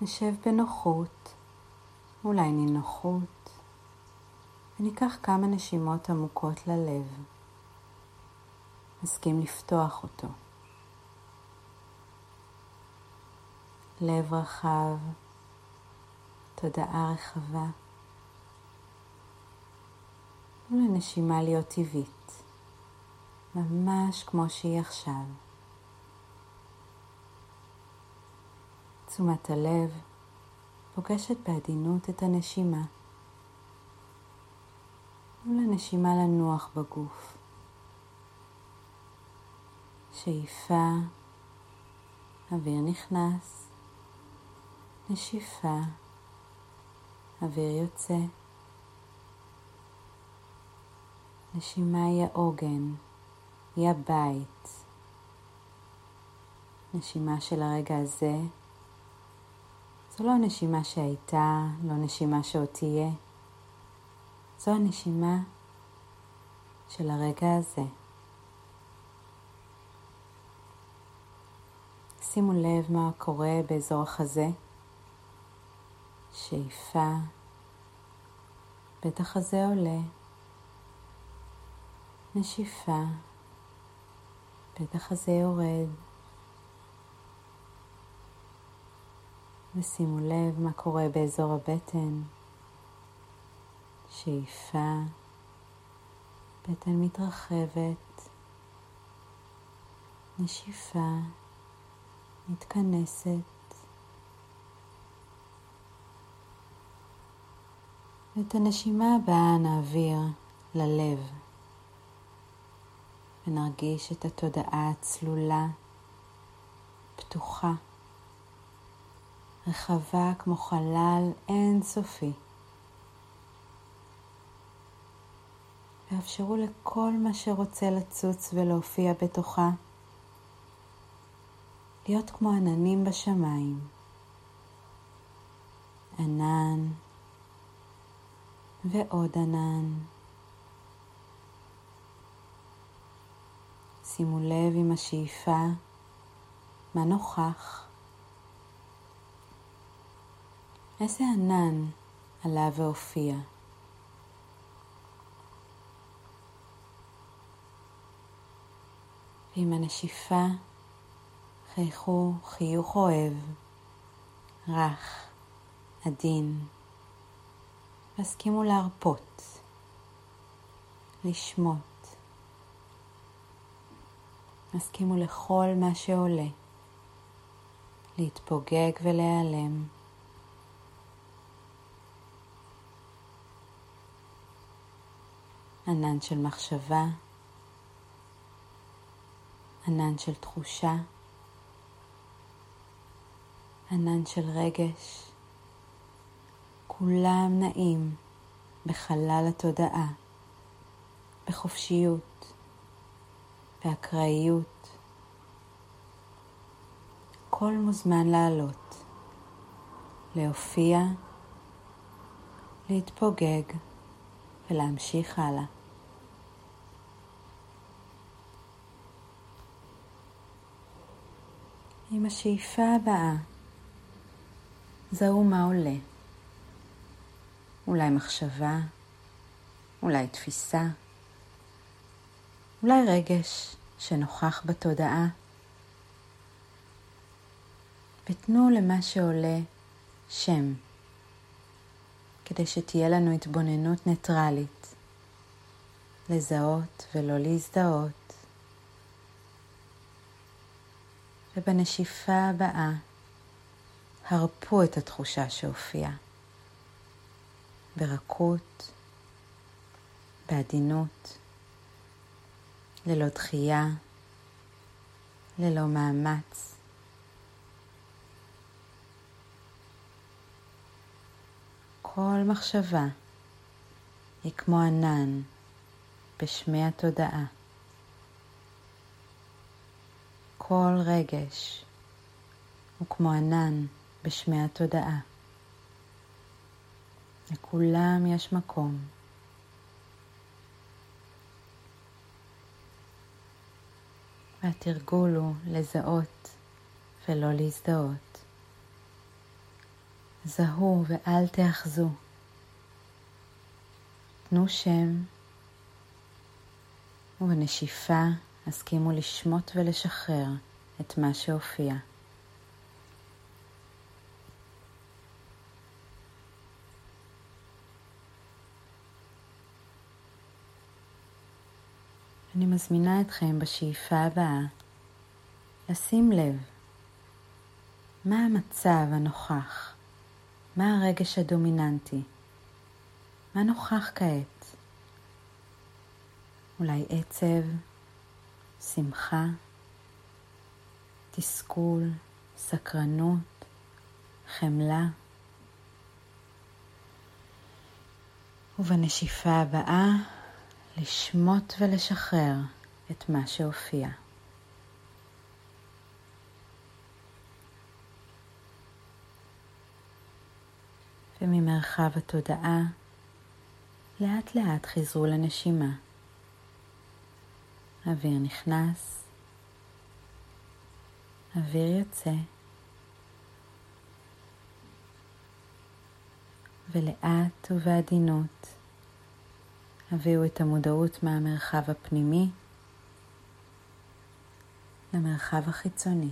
נשב בנוחות, אולי נינוחות, וניקח כמה נשימות עמוקות ללב. נסכים לפתוח אותו. לב רחב, תודעה רחבה. תנו לנשימה להיות טבעית, ממש כמו שהיא עכשיו. תשומת הלב פוגשת בעדינות את הנשימה. תנו לנשימה לנוח בגוף. שאיפה, אוויר נכנס, נשיפה, אוויר יוצא. נשימה היא העוגן, היא הבית. נשימה של הרגע הזה זו לא הנשימה שהייתה, לא נשימה שעוד תהיה. זו הנשימה של הרגע הזה. שימו לב מה קורה באזור החזה. שאיפה, בית החזה עולה. נשיפה, בית החזה יורד. ושימו לב מה קורה באזור הבטן. שאיפה, בטן מתרחבת, נשיפה, מתכנסת. ואת הנשימה הבאה נעביר ללב, ונרגיש את התודעה הצלולה, פתוחה. רחבה כמו חלל אינסופי. ואפשרו לכל מה שרוצה לצוץ ולהופיע בתוכה להיות כמו עננים בשמיים. ענן ועוד ענן. שימו לב עם השאיפה מה נוכח. איזה ענן עלה והופיע. ועם הנשיפה חייכו חיוך אוהב, רך, עדין, והסכימו להרפות, לשמוט. הסכימו לכל מה שעולה, להתפוגג ולהיעלם. ענן של מחשבה, ענן של תחושה, ענן של רגש, כולם נעים בחלל התודעה, בחופשיות, באקראיות. כל מוזמן לעלות, להופיע, להתפוגג ולהמשיך הלאה. עם השאיפה הבאה, זהו מה עולה. אולי מחשבה, אולי תפיסה, אולי רגש שנוכח בתודעה. ותנו למה שעולה שם, כדי שתהיה לנו התבוננות ניטרלית, לזהות ולא להזדהות. ובנשיפה הבאה הרפו את התחושה שהופיעה. ברכות, בעדינות, ללא דחייה, ללא מאמץ. כל מחשבה היא כמו ענן בשמי התודעה. כל רגש הוא כמו ענן בשמי התודעה. לכולם יש מקום. והתרגול הוא לזהות ולא להזדהות. זהו ואל תאחזו. תנו שם, ובנשיפה הסכימו לשמוט ולשחרר את מה שהופיע. אני מזמינה אתכם בשאיפה הבאה לשים לב מה המצב הנוכח, מה הרגש הדומיננטי, מה נוכח כעת. אולי עצב, שמחה, תסכול, סקרנות, חמלה. ובנשיפה הבאה לשמוט ולשחרר את מה שהופיע. וממרחב התודעה לאט לאט חזרו לנשימה. אוויר נכנס, אוויר יוצא, ולאט ובעדינות הביאו את המודעות מהמרחב הפנימי למרחב החיצוני.